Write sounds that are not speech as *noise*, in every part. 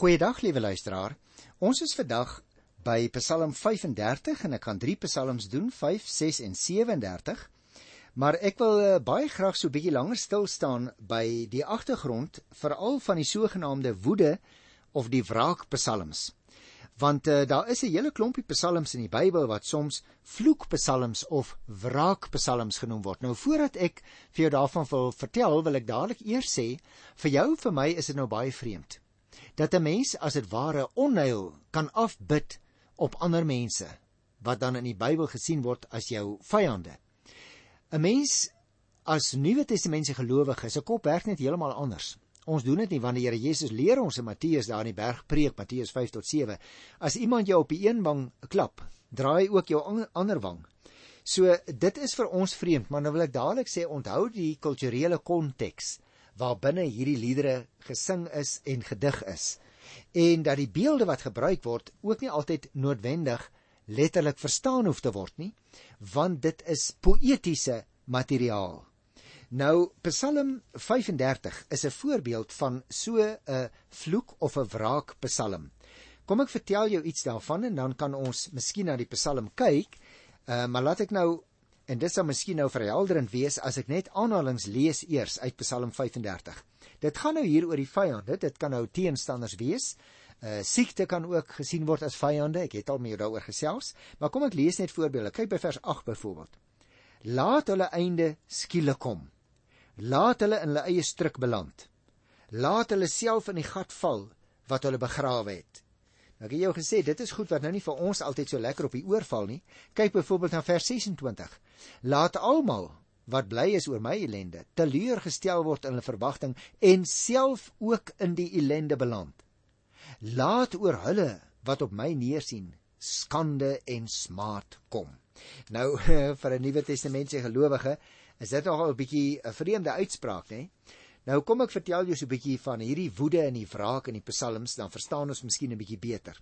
Goeiedag liewe luisteraar. Ons is vandag by Psalm 35 en ek gaan drie psalms doen, 5, 6 en 37. Maar ek wil uh, baie graag so 'n bietjie langer stil staan by die agtergrond veral van die sogenaamde woede of die wraakpsalms. Want uh, daar is 'n hele klompie psalms in die Bybel wat soms vloekpsalms of wraakpsalms genoem word. Nou voordat ek vir jou daarvan wil vertel, wil ek dadelik eers sê vir jou vir my is dit nou baie vreemd dat 'n mens as dit ware onheil kan afbid op ander mense wat dan in die Bybel gesien word as jou vyande. 'n Mens as Nuwe Testamentiese gelowige se kop werk net heeltemal anders. Ons doen dit nie want die Here Jesus leer ons in Matteus daar in die berg preek Matteus 5 tot 7. As iemand jou op die een wang klap, draai ook jou ander wang. So dit is vir ons vreemd, maar nou wil ek dadelik sê onthou die kulturele konteks waarbinne hierdie liedere gesing is en gedig is en dat die beelde wat gebruik word ook nie altyd noodwendig letterlik verstaan hoef te word nie want dit is poëtiese materiaal. Nou Psalm 35 is 'n voorbeeld van so 'n vloek of 'n wraak psalm. Kom ek vertel jou iets daarvan en dan kan ons miskien na die psalm kyk. Uh, maar laat ek nou En dit sal miskien nou verhelderend wees as ek net aanhalings lees eers uit Psalm 35. Dit gaan nou hier oor die vyande, dit kan nou teenstanders wees. Uh siekte kan ook gesien word as vyande. Ek het al meer daaroor gesels, maar kom ek lees net voorbeelde. Kyk by vers 8 byvoorbeeld. Laat hulle einde skielik kom. Laat hulle in hulle eie struik beland. Laat hulle self in die gat val wat hulle begrawe het. Ek het jou gesê dit is goed wat nou nie vir ons altyd so lekker op die oor val nie. Kyk byvoorbeeld na vers 26. Laat almal wat bly is oor my ellende teleurgestel word in hulle verwagting en self ook in die ellende beland. Laat oor hulle wat op my neersien skande en smaad kom. Nou *laughs* vir 'n Nuwe Testamentiese gelowige is dit nogal 'n bietjie 'n vreemde uitspraak, né? Nou kom ek vertel jou so 'n bietjie van hierdie woede en die wraak in die psalms, dan verstaan ons miskien 'n bietjie beter.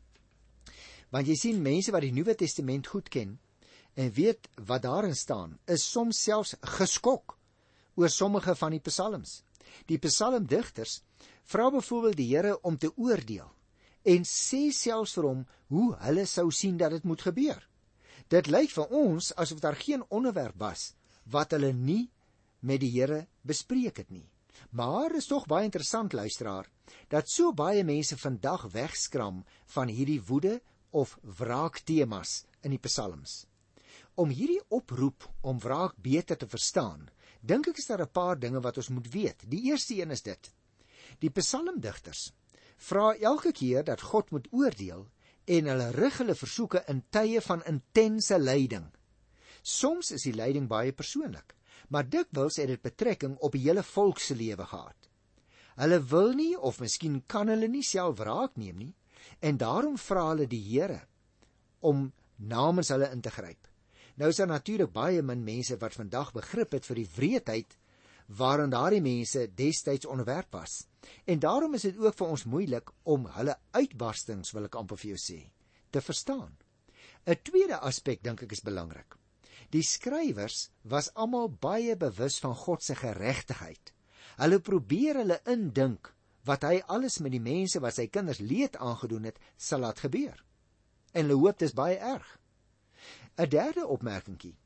Want jy sien mense wat die Nuwe Testament goed ken en weet wat daarin staan, is soms selfs geskok oor sommige van die psalms. Die psalmdigters vra byvoorbeeld die Here om te oordeel en sê selfs vir hom hoe hulle sou sien dat dit moet gebeur. Dit lyk vir ons asof daar geen onderwerp was wat hulle nie met die Here bespreek het nie. Maar is tog baie interessant luisteraar dat so baie mense vandag wegskram van hierdie woede of wraak temas in die psalms. Om hierdie oproep om wraak beter te verstaan, dink ek is daar 'n paar dinge wat ons moet weet. Die eerste een is dit: Die psalmdigters vra elke keer dat God moet oordeel en hulle rig hulle versoeke in tye van intense lyding. Soms is die lyding baie persoonlik maar dikwels het dit betrekking op die hele volk se lewe gehad. Hulle wil nie of miskien kan hulle nie self wraak neem nie en daarom vra hulle die Here om namens hulle in te gryp. Nou is daar natuurlik baie min mense wat vandag begrip het vir die wreedheid waaraan daardie mense destyds onderwerp was. En daarom is dit ook vir ons moeilik om hulle uitbarstings wil ek amper vir jou sê te verstaan. 'n Tweede aspek dink ek is belangrik. Die skrywers was almal baie bewus van God se geregtigheid. Hulle probeer hulle indink wat hy alles met die mense wat sy kinders leed aangedoen het, sal laat gebeur. En hulle hoop dis baie erg. 'n Derde opmerkingie.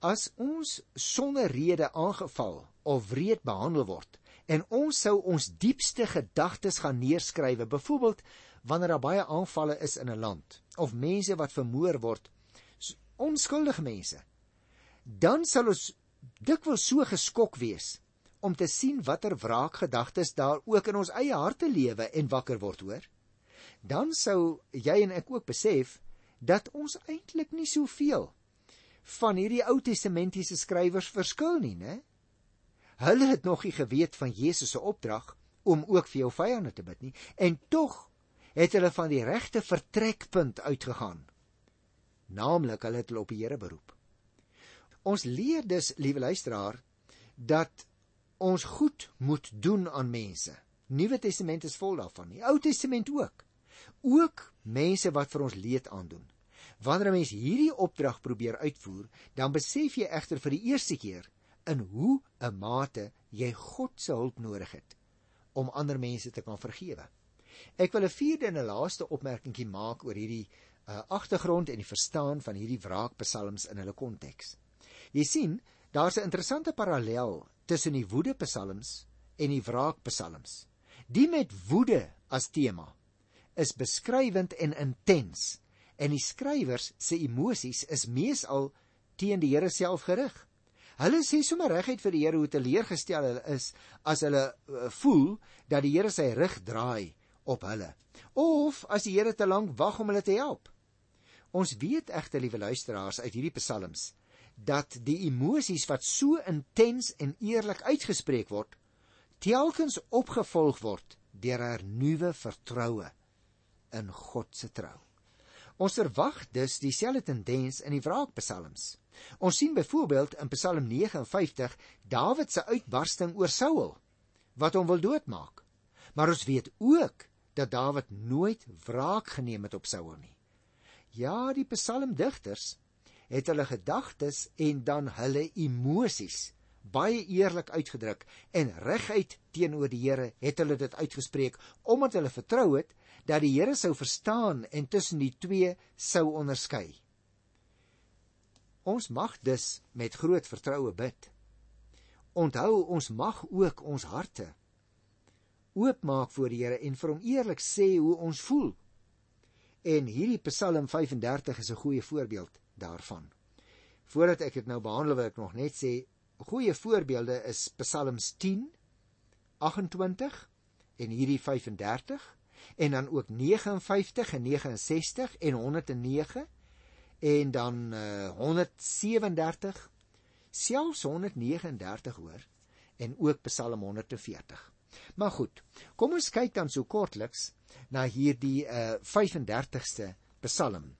As ons sonder rede aangeval of wreed behandel word en ons sou ons diepste gedagtes gaan neerskrywe, byvoorbeeld wanneer daar baie aanvalle is in 'n land of mense wat vermoor word, onskuldige mense, dan sal ons dikwels so geskok wees om te sien watter wraakgedagtes daar ook in ons eie harte lewe en wakker word hoor. Dan sou jy en ek ook besef dat ons eintlik nie soveel van hierdie Ou Testamentiese skrywers verskil nie, né? Hulle het nog nie geweet van Jesus se opdrag om ook vir jou vyande te bid nie en tog het hulle van die regte vertrekpunt uitgegaan naamlik hulle het hulle op die Here beroep. Ons leer dus, liewe luisteraar, dat ons goed moet doen aan mense. Nuwe Testament is vol daarvan, die Ou Testament ook. Ook mense wat vir ons leed aandoen. Wanneer 'n mens hierdie opdrag probeer uitvoer, dan besef jy egter vir die eerste keer in hoe 'n mate jy God se hulp nodig het om ander mense te kan vergewe. Ek wil 'n vierde en 'n laaste opmerkingie maak oor hierdie uh, agtergrond en die verstaan van hierdie wraakpsalms in hulle konteks. Jy sien, daar's 'n interessante parallel tussen die woedepsalms en die wraakpsalms. Die met woede as tema is beskrywend en intens en die skrywers se emosies is meesal teen die Here self gerig. Hulle sê sommer reguit vir die Here hoe teleurgestel hulle is as hulle uh, voel dat die Here sy rug draai op hulle of as die Here te lank wag om hulle te help. Ons weet egter, liewe luisteraars, uit hierdie psalms dat die emosies wat so intens en eerlik uitgespreek word, telkens opgevolg word deur 'n nuwe vertroue in God se trou. Ons verwag dus dieselfde tendens in die wraakpsalms. Ons sien byvoorbeeld in Psalm 59 Dawid se uitbarsting oor Saul wat hom wil doodmaak. Maar ons weet ook dat Dawid nooit wraak geneem het op Saul nie. Ja, die psalmdigters het hulle gedagtes en dan hulle emosies baie eerlik uitgedruk en reguit teenoor die Here het hulle dit uitgespreek omdat hulle vertrou het dat die Here sou verstaan en tussen die twee sou onderskei. Ons mag dus met groot vertroue bid. Onthou ons mag ook ons harte oopmaak voor die Here en vir hom eerlik sê hoe ons voel. En hierdie Psalm 35 is 'n goeie voorbeeld daarvan. Voordat ek dit nou behandel wil ek nog net sê goeie voorbeelde is Psalms 10 28 en hierdie 35 en dan ook 59 en 69 en 109 en dan uh, 137 selfs 139 hoor en ook Psalm 140. Maar goed, kom ons kyk dan so kortliks na hierdie uh, 35ste Psalm.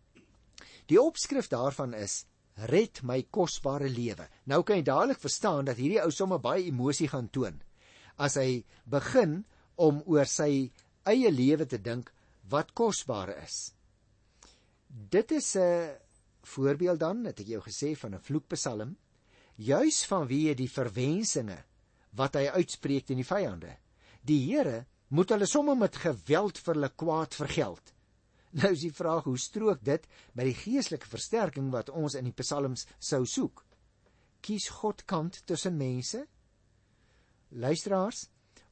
Die opskrif daarvan is red my kosbare lewe. Nou kan jy dadelik verstaan dat hierdie ou sommer baie emosie gaan toon as hy begin om oor sy eie lewe te dink wat kosbaar is. Dit is 'n voorbeeld dan, het ek jou gesê van 'n vloekpsalm, juis vanweë die verwensinge wat hy uitspreek teen die vyande. Die Here moet hulle somme met geweld vir hulle kwaad vergeld. Nou is die vraag hoe strook dit met die geestelike versterking wat ons in die psalms sou soek? Kies God kant tussen mense? Luisteraars,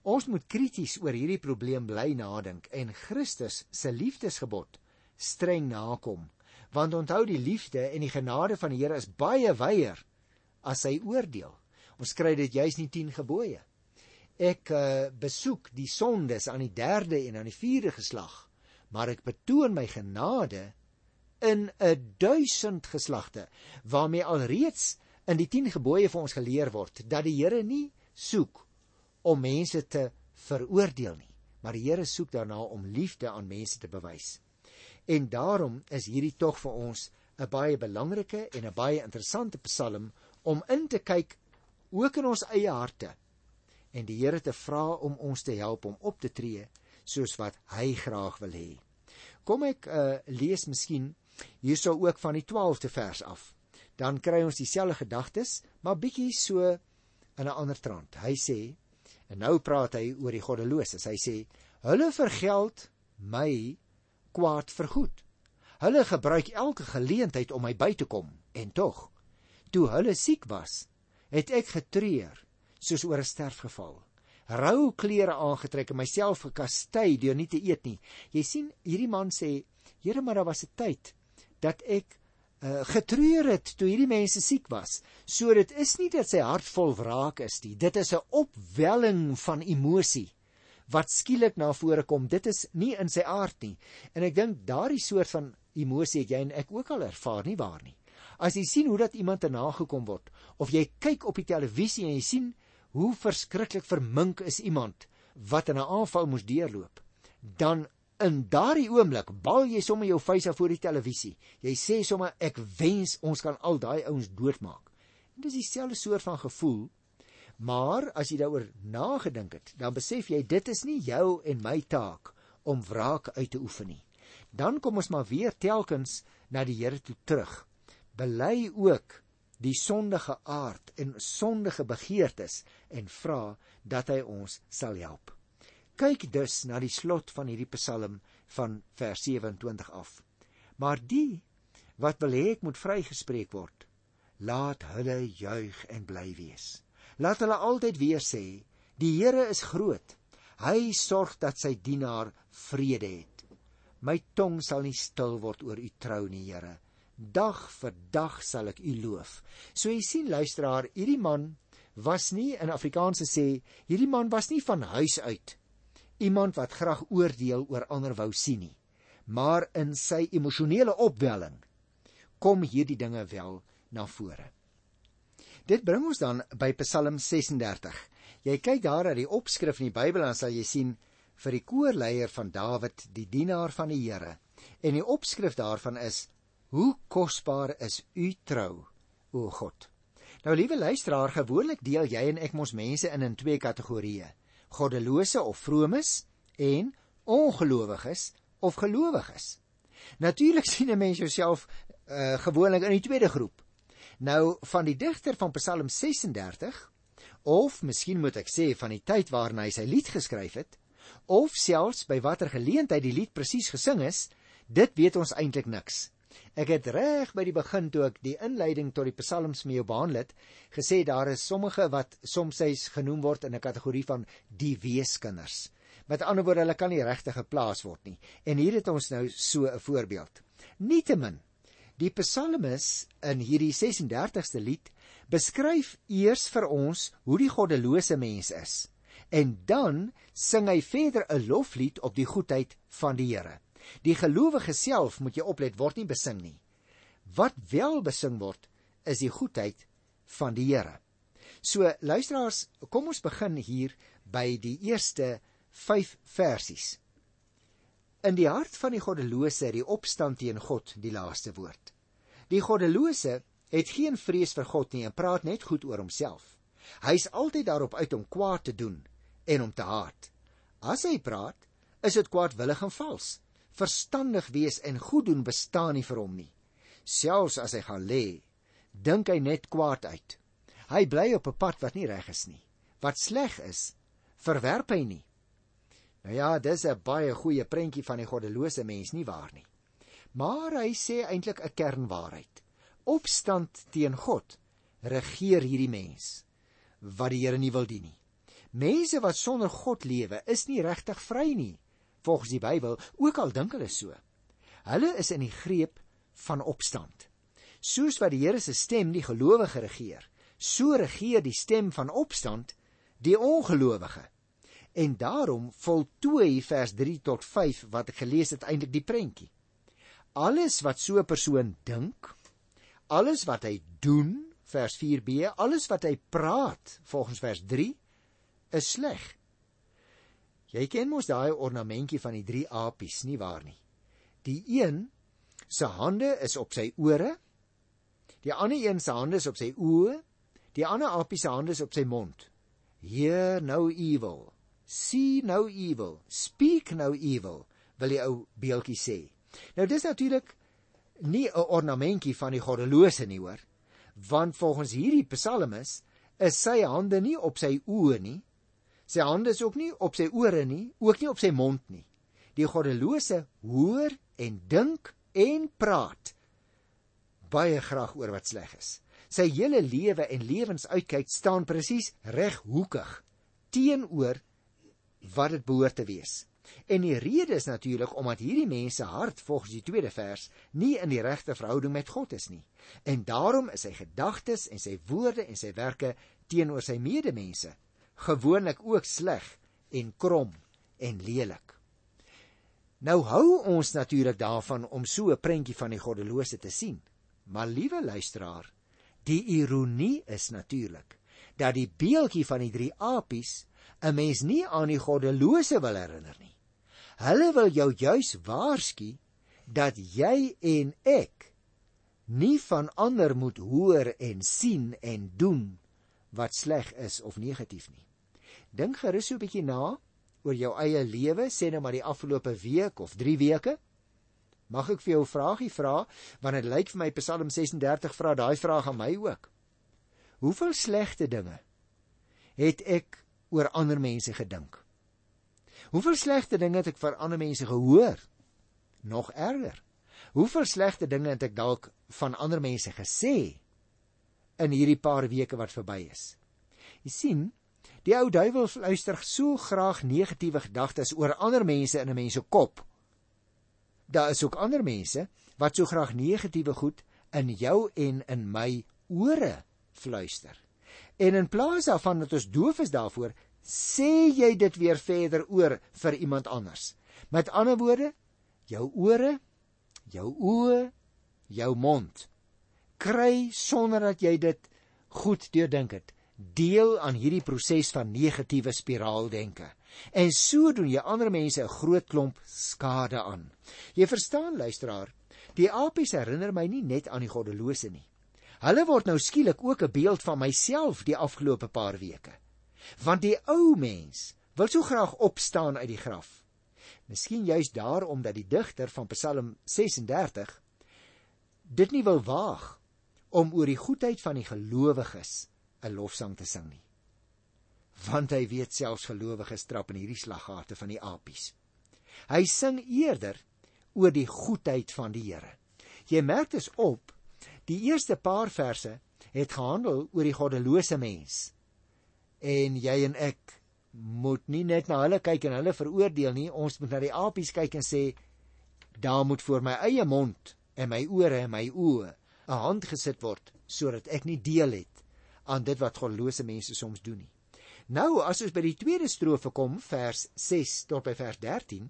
Ons moet krities oor hierdie probleem bly nadink en Christus se liefdesgebod streng nakom. Want onthou die liefde en die genade van die Here is baie wyer as sy oordeel. Ons kry dit juis in die 10 gebooie. Ek uh, besoek die sondes aan die 3de en aan die 4de geslag, maar ek betoon my genade in 'n duisend geslagte waarmee alreeds in die 10 gebooie vir ons geleer word dat die Here nie soek om mense te veroordeel nie, maar die Here soek daarna om liefde aan mense te bewys. En daarom is hierdie tog vir ons 'n baie belangrike en 'n baie interessante Psalm om in te kyk ook in ons eie harte en die Here te vra om ons te help om op te tree soos wat hy graag wil hê. Kom ek uh, lees miskien hierso ook van die 12de vers af. Dan kry ons dieselfde gedagtes, maar bietjie so in 'n ander trant. Hy sê: En nou praat hy oor die goddeloses. Hy sê: "Hulle vergeld my kwaad vir goed. Hulle gebruik elke geleentheid om my by te kom en tog, toe hulle siek was, het ek getreur soos oor 'n sterfgeval. Rou klere aangetrek en myself gekastei deur nie te eet nie. Jy sien, hierdie man sê: "Here, maar daar was 'n tyd dat ek uh, getreur het toe hierdie mense siek was. So dit is nie dat sy hart vol wraak is nie. Dit is 'n opwelling van emosie wat skielik na vore kom. Dit is nie in sy aard nie. En ek dink daardie soort van emosie het jy en ek ook al ervaar nie waar nie. As jy sien hoe dat iemand te nagekom word of jy kyk op die televisie en jy sien hoe verskriklik vermink is iemand wat in 'n aanval moes deurloop, dan In daardie oomblik bal jy sommer jou vuis af voor die televisie. Jy sê sommer ek wens ons kan al daai ouens doodmaak. En dis dieselfde soort van gevoel. Maar as jy daaroor nagedink het, dan besef jy dit is nie jou en my taak om wraak uit te oefen nie. Dan kom ons maar weer telkens na die Here toe terug. Bely ook die sondige aard en sondige begeertes en vra dat hy ons sal help. Kyk dus na die slot van hierdie Psalm van vers 27 af. Maar die wat wil hê ek moet vrygespreek word, laat hulle juig en bly wees. Laat hulle altyd weer sê, die Here is groot. Hy sorg dat sy dienaar vrede het. My tong sal nie stil word oor u trou nie, Here. Dag vir dag sal ek u loof. So jy sien luisteraar, hierdie man was nie in Afrikaanse sê, hierdie man was nie van huis uit iemand wat graag oordeel oor ander wou sien nie. Maar in sy emosionele opwelling kom hierdie dinge wel na vore. Dit bring ons dan by Psalm 36. Jy kyk daar na die opskrif in die Bybel en sal jy sien vir die koorleier van Dawid, die dienaar van die Here. En die opskrif daarvan is: Hoe kosbaar is u trou, o God. Nou liewe luisteraar, gewoonlik deel jy en ek mos mense in in twee kategorieë: goddelose of vromes en ongelowiges of gelowiges. Natuurlik sien 'n mens jouself uh, gewoonlik in die tweede groep. Nou van die digter van Psalm 36 of miskien moet ek sê van die tyd waarna hy sy lied geskryf het of selfs by watter geleentheid die lied presies gesing is, dit weet ons eintlik niks. Ek het reg by die begin toe ek die inleiding tot die psalms mee behandel het, gesê daar is sommige wat soms sês genoem word in 'n kategorie van die weeskinders. Met ander woorde, hulle kan nie regtig geplaas word nie. En hier het ons nou so 'n voorbeeld. Nietemin Die psalmis in hierdie 36ste lied beskryf eers vir ons hoe die goddelose mens is en dan sing hy verder 'n loflied op die goedheid van die Here. Die gelowige self moet jy oplet word nie besing nie. Wat wel besing word is die goedheid van die Here. So luisteraars, kom ons begin hier by die eerste 5 versies. In die hart van die goddelose het die opstand teen God die laaste woord. Die goddelose het geen vrees vir God nie en praat net goed oor homself. Hy's altyd daarop uit om kwaad te doen en om te haat. As hy praat, is dit kwaadwillig en vals. Verstandig wees en goed doen bestaan nie vir hom nie. Selfs as hy gaan lê, dink hy net kwaad uit. Hy bly op 'n pad wat nie reg is nie. Wat sleg is, verwerp hy nie. Nou ja, dis 'n baie goeie prentjie van die goddelose mens nie waar nie. Maar hy sê eintlik 'n kernwaarheid. Opstand teen God regeer hierdie mens wat die Here nie wil dien nie. Mense wat sonder God lewe is nie regtig vry nie, volgens die Bybel, ook al dink hulle so. Hulle is in die greep van opstand. Soos wat die Here se stem die gelowige regeer, so regeer die stem van opstand die ongelowige. En daarom voltooi vers 3 tot 5 wat ek gelees het eintlik die prentjie. Alles wat so 'n persoon dink, alles wat hy doen, vers 4b, alles wat hy praat, volgens vers 3, is sleg. Jy ken mos daai ornamentjie van die drie apies, nie waar nie? Die een se hande is op sy ore, die ander een se hande is op sy oë, die ander apie se hande is op sy mond. Hear no evil see no evil, speak no evil, wil die ou beeltjie sê. Nou dis natuurlik nie 'n ornamentjie van die goddelose nie hoor, want volgens hierdie psalmis is sy hande nie op sy oë nie. Sy hande is ook nie op sy ore nie, ook nie op sy mond nie. Die goddelose hoor en dink en praat baie graag oor wat sleg is. Sy hele lewe en lewensuitkyk staan presies reghoekig teenoor wat dit behoort te wees. En die rede is natuurlik omdat hierdie mense hart volgens die tweede vers nie in die regte verhouding met God is nie. En daarom is sy gedagtes en sy woorde en sy werke teenoor sy medemense gewoonlik ook sleg en krom en lelik. Nou hou ons natuurlik daarvan om so 'n prentjie van die goddelose te sien. Maar liewe luisteraar, die ironie is natuurlik dat die beeltjie van die drie apies 'n mens nie aan die goddelose wil herinner nie. Hulle wil jou juis waarsku dat jy en ek nie van ander moet hoor en sien en doen wat sleg is of negatief nie. Dink gerus so 'n bietjie na oor jou eie lewe, sê nou maar die afgelope week of 3 weke. Mag ek vir jou 'n vragie vra, want dit lyk vir my Psalm 36 vra daai vraag aan my ook. Hoeveel slegte dinge het ek oor ander mense gedink? Hoeveel slegte dinge het ek vir ander mense gehoor? Nog erger. Hoeveel slegte dinge het ek dalk van ander mense gesê in hierdie paar weke wat verby is? Jy sien, die ou duiwel luister so graag negatiewe gedagtes oor ander mense in 'n mens se kop. Daar is ook ander mense wat so graag negatiewe goed in jou en in my ore fluister. En in plaas daarvan dat ons doof is daarvoor, sê jy dit weer verder oor vir iemand anders. Met ander woorde, jou ore, jou oë, jou mond kry sonder dat jy dit goed deurdink het, deel aan hierdie proses van negatiewe spiraaldenke. En so doen jy ander mense 'n groot klomp skade aan. Jy verstaan luisteraar, die apies herinner my nie net aan die goddelose nie. Hulle word nou skielik ook 'n beeld van myself die afgelope paar weke. Want die ou mens wil so graag opstaan uit die graf. Miskien juist daarom dat die digter van Psalm 36 dit nie wil waag om oor die goedheid van die gelowiges 'n lofsang te sing nie. Want hy weet selfs gelowiges trap in hierdie slaggate van die apies. Hy sing eerder oor die goedheid van die Here. Jy merk dit op, die eerste paar verse het gehandel oor die goddelose mens. En jy en ek moet nie net na hulle kyk en hulle veroordeel nie. Ons moet na die apies kyk en sê daar moet voor my eie mond en my ore en my oë 'n hand gesit word sodat ek nie deel het aan dit wat godlose mense soms doen nie. Nou as ons by die tweede strofe kom, vers 6 tot by vers 13,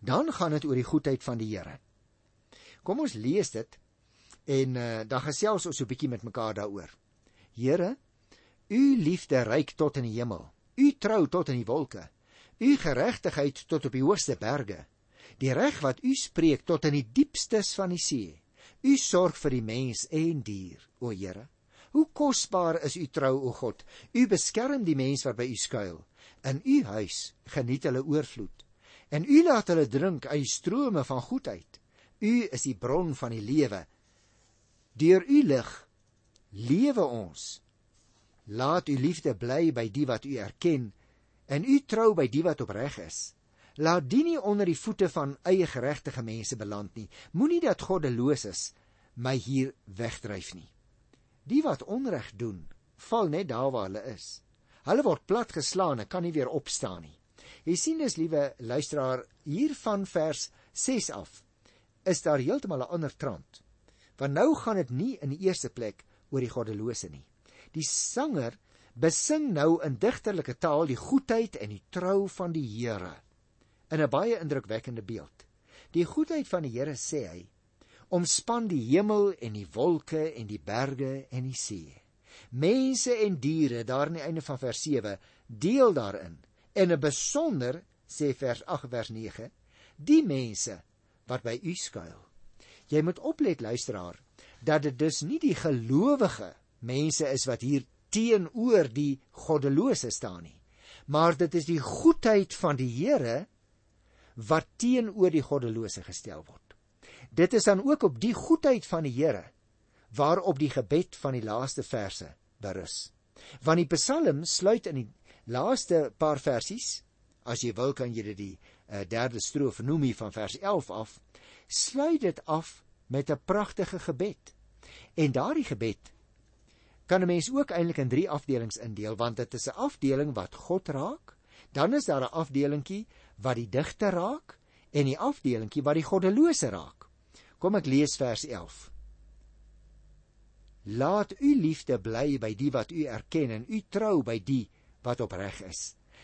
dan gaan dit oor die goedheid van die Here. Kom ons lees dit en uh, dan gesels ons so 'n bietjie met mekaar daaroor. Here, u liefde reik tot in die hemel u trou tot in die wolke, u geregtigheid tot op die hoogste berge, die reg wat u spreek tot in die diepstes van die see. U sorg vir die mens en dier, o Here. Hoe kosbaar is u trou, o God. U beskerm die mens wat by u skuil. In u huis geniet hulle oorvloed. En u laat hulle drink uit strome van goedheid. U is die bron van die lewe. Deur u lig lewe ons Laat u liefde bly by die wat u erken en u trou by die wat opreg is. Laat die nie onder die voete van eie geregtige mense beland nie. Moenie dat goddeloses my hier wegdryf nie. Die wat onreg doen, val net daar waar hulle is. Hulle word platgeslaan en kan nie weer opstaan nie. Jy sien dis liewe luisteraar hier van vers 6 af is daar heeltemal 'n ander trant. Want nou gaan dit nie in die eerste plek oor die goddelose nie. Die sanger besing nou in digterlike taal die goedheid en die trou van die Here in 'n baie indrukwekkende beeld. Die goedheid van die Here sê hy omspan die hemel en die wolke en die berge en die see. Mense en diere daar aan die einde van vers 7 deel daarin en 'n besonder sê vers 8 vers 9 die mense wat by u skuil. Jy moet oplet luisteraar dat dit dus nie die gelowige mense is wat hier teenoor die goddelose staan nie. Maar dit is die goedheid van die Here wat teenoor die goddelose gestel word. Dit is dan ook op die goedheid van die Here waarop die gebed van die laaste verse berus. Want die Psalm sluit in die laaste paar versies, as jy wil kan jy dit die uh, derde strofe noem hier van vers 11 af, sluit dit af met 'n pragtige gebed. En daardie gebed kan 'n mens ook eintlik in drie afdelings indeel want dit is 'n afdeling wat God raak, dan is daar 'n afdelingkie wat die digter raak en 'n afdelingkie wat die goddelose raak. Kom ek lees vers 11. Laat u liefde bly by die wat u erken en u trou by die wat opreg is.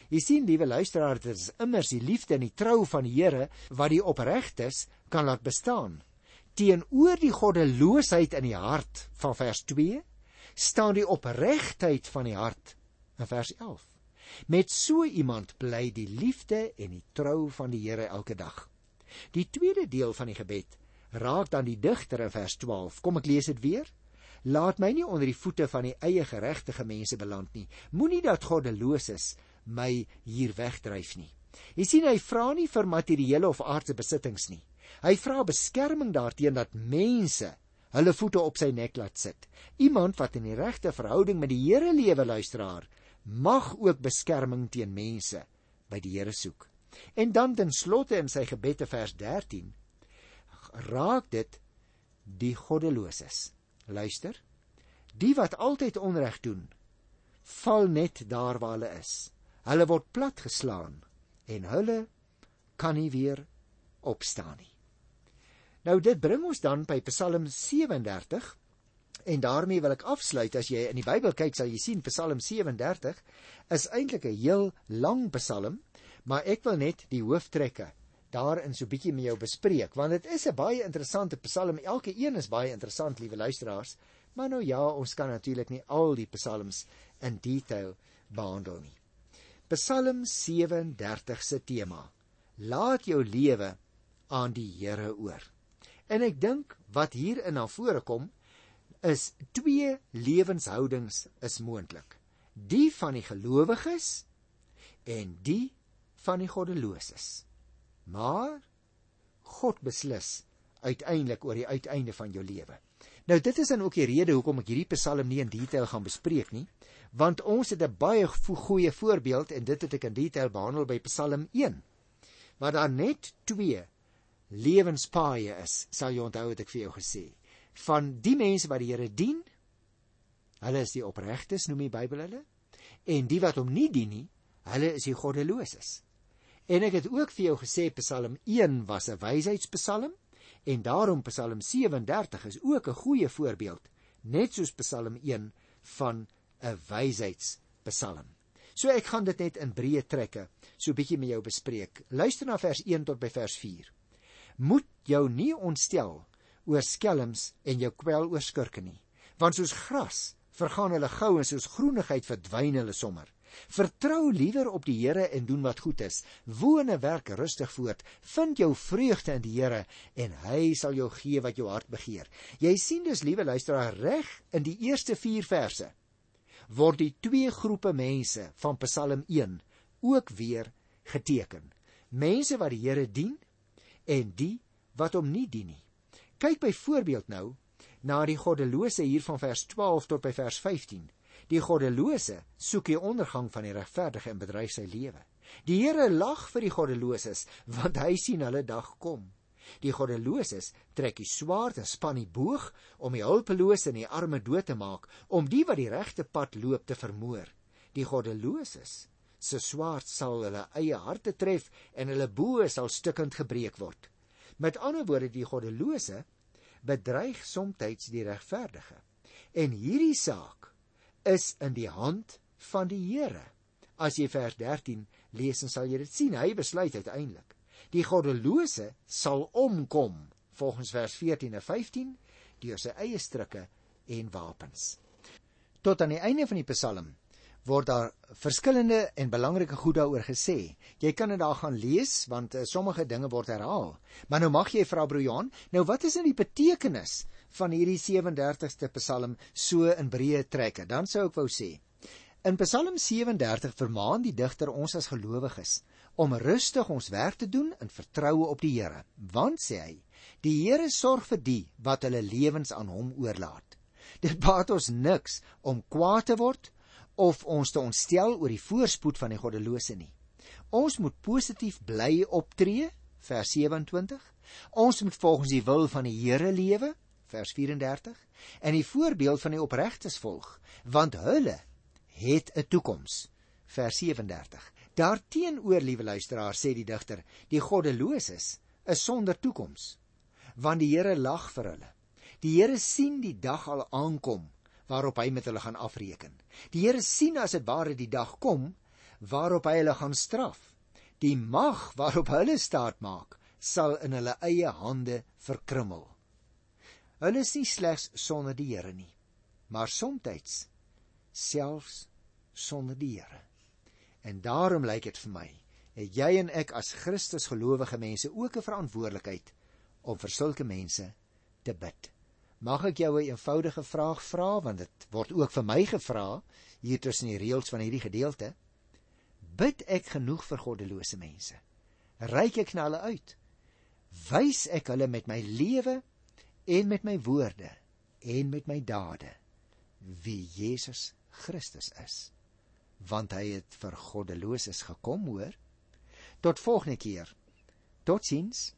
Jy sien, liewe luisteraars, dit is immers die liefde en die trou van die Here wat die opregtes kan laat bestaan teenoor die goddeloosheid in die hart van vers staan die opregtheid van die hart in vers 11. Met so iemand bly die liefde en die trou van die Here elke dag. Die tweede deel van die gebed raak dan die digter in vers 12. Kom ek lees dit weer. Laat my nie onder die voete van die eie geregtige mense beland nie. Moenie dat goddeloses my hier wegdryf nie. Jy sien hy vra nie vir materiële of aardse besittings nie. Hy vra beskerming daarteen dat mense hulle voete op sy nek laat sit. Iemand wat in die regte verhouding met die Here lewe luisteraar, mag ook beskerming teen mense by die Here soek. En dan ten slotte in sy gebed te vers 13 raak dit die goddeloses. Luister. Die wat altyd onreg doen, val net daar waar hulle is. Hulle word platgeslaan en hulle kan nie weer opstaan nie. Nou dit bring ons dan by Psalm 37 en daarmee wil ek afsluit as jy in die Bybel kyk sal jy sien Psalm 37 is eintlik 'n heel lang Psalm, maar ek wil net die hooftrekke daarin so bietjie met jou bespreek want dit is 'n baie interessante Psalm. Elke een is baie interessant, liewe luisteraars. Maar nou ja, ons kan natuurlik nie al die psalms in detail behandel nie. Psalm 37 se tema: Laat jou lewe aan die Here oor. En ek dink wat hierin na vore kom is twee lewenshoudings is moontlik. Die van die gelowiges en die van die goddeloses. Maar God beslis uiteindelik oor die uiteinde van jou lewe. Nou dit is dan ook die rede hoekom ek hierdie Psalm nie in detail gaan bespreek nie, want ons het 'n baie goeie voorbeeld en dit het ek in detail behandel by Psalm 1. Waar daar net twee lewenspaaie is, sal jy onthou wat ek vir jou gesê. Van die mense wat die Here dien, hulle is die opregtes, noem die Bybel hulle, en die wat hom nie dien nie, hulle is die goddeloses. En ek het ook vir jou gesê Psalm 1 was 'n wysheidspsalm En daarom Psalm 37 is ook 'n goeie voorbeeld, net soos Psalm 1 van 'n wysheidspsalm. So ek gaan dit net in breë trekke so bietjie met jou bespreek. Luister na vers 1 tot by vers 4. Moet jou nie ontstel oor skelms en jou kwel oor skurke nie, want soos gras vergaan hulle gou en soos groenigheid verdwyn hulle sommer. Vertrou liewer op die Here en doen wat goed is. Woon en werk rustig voort. Vind jou vreugde in die Here en hy sal jou gee wat jou hart begeer. Jy sien dus, liewe luisteraar, reg in die eerste 4 verse word die twee groepe mense van Psalm 1 ook weer geteken. Mense wat die Here dien en die wat hom nie dien nie. Kyk byvoorbeeld nou na die goddelose hier van vers 12 tot by vers 15. Die goddelose soek die ondergang van die regverdige en bedryf sy lewe. Die Here lag vir die goddeloses, want hy sien hulle dag kom. Die goddeloses trek die swaard en span die boog om die hulpelose en die arme dood te maak, om die wat die regte pad loop te vermoor. Die goddeloses se swaard sal hulle eie harte tref en hulle boë sal stukkend gebreek word. Met ander woorde, die goddelose bedreig soms die regverdige. En hierdie saak is in die hand van die Here. As jy vers 13 lees, dan sal jy dit sien. Hy besluit uiteindelik. Die goddelose sal omkom volgens vers 14 en 15 deur sy eie strikke en wapens. Tot aan die einde van die Psalm word daar verskillende en belangrike goed daaroor gesê. Jy kan dit daar gaan lees want uh, sommige dinge word herhaal. Maar nou mag jy vra broer Johan, nou wat is in die betekenis van hierdie 37ste Psalm so in breë trekke, dan sou ek wou sê. In Psalm 37 vermaan die digter ons as gelowiges om rustig ons werk te doen in vertroue op die Here, want sê hy, die Here sorg vir die wat hulle lewens aan hom oorlaat. Dit baat ons niks om kwaad te word of ons te ontstel oor die voorspoed van die goddelose nie. Ons moet positief bly optree, vers 27. Ons moet volgens die wil van die Here lewe, vers 34 en die voorbeeld van die opregtes volg want hulle het 'n toekoms vers 37 daarteenoor liewe luisteraar sê die digter die goddeloses is sonder toekoms want die Here lag vir hulle die Here sien die dag al aankom waarop hy met hulle gaan afreken die Here sien as dit ware die dag kom waarop hy hulle gaan straf die mag waarop hulle staat maak sal in hulle eie hande verkrummel Hulle is nie slegs sonder die Here nie, maar soms selfs sonder die Here. En daarom lyk dit vir my, het jy en ek as Christus gelowige mense ook 'n verantwoordelikheid om vir sulke mense te bid. Mag ek jou 'n eenvoudige vraag vra want dit word ook vir my gevra hier tussen die reëls van hierdie gedeelte. Bid ek genoeg vir goddelose mense? Ryk ek na hulle uit? Wys ek hulle met my lewe en met my woorde en met my dade wie Jesus Christus is want hy het vir goddeloses gekom hoor Tot volgende keer. Totsiens.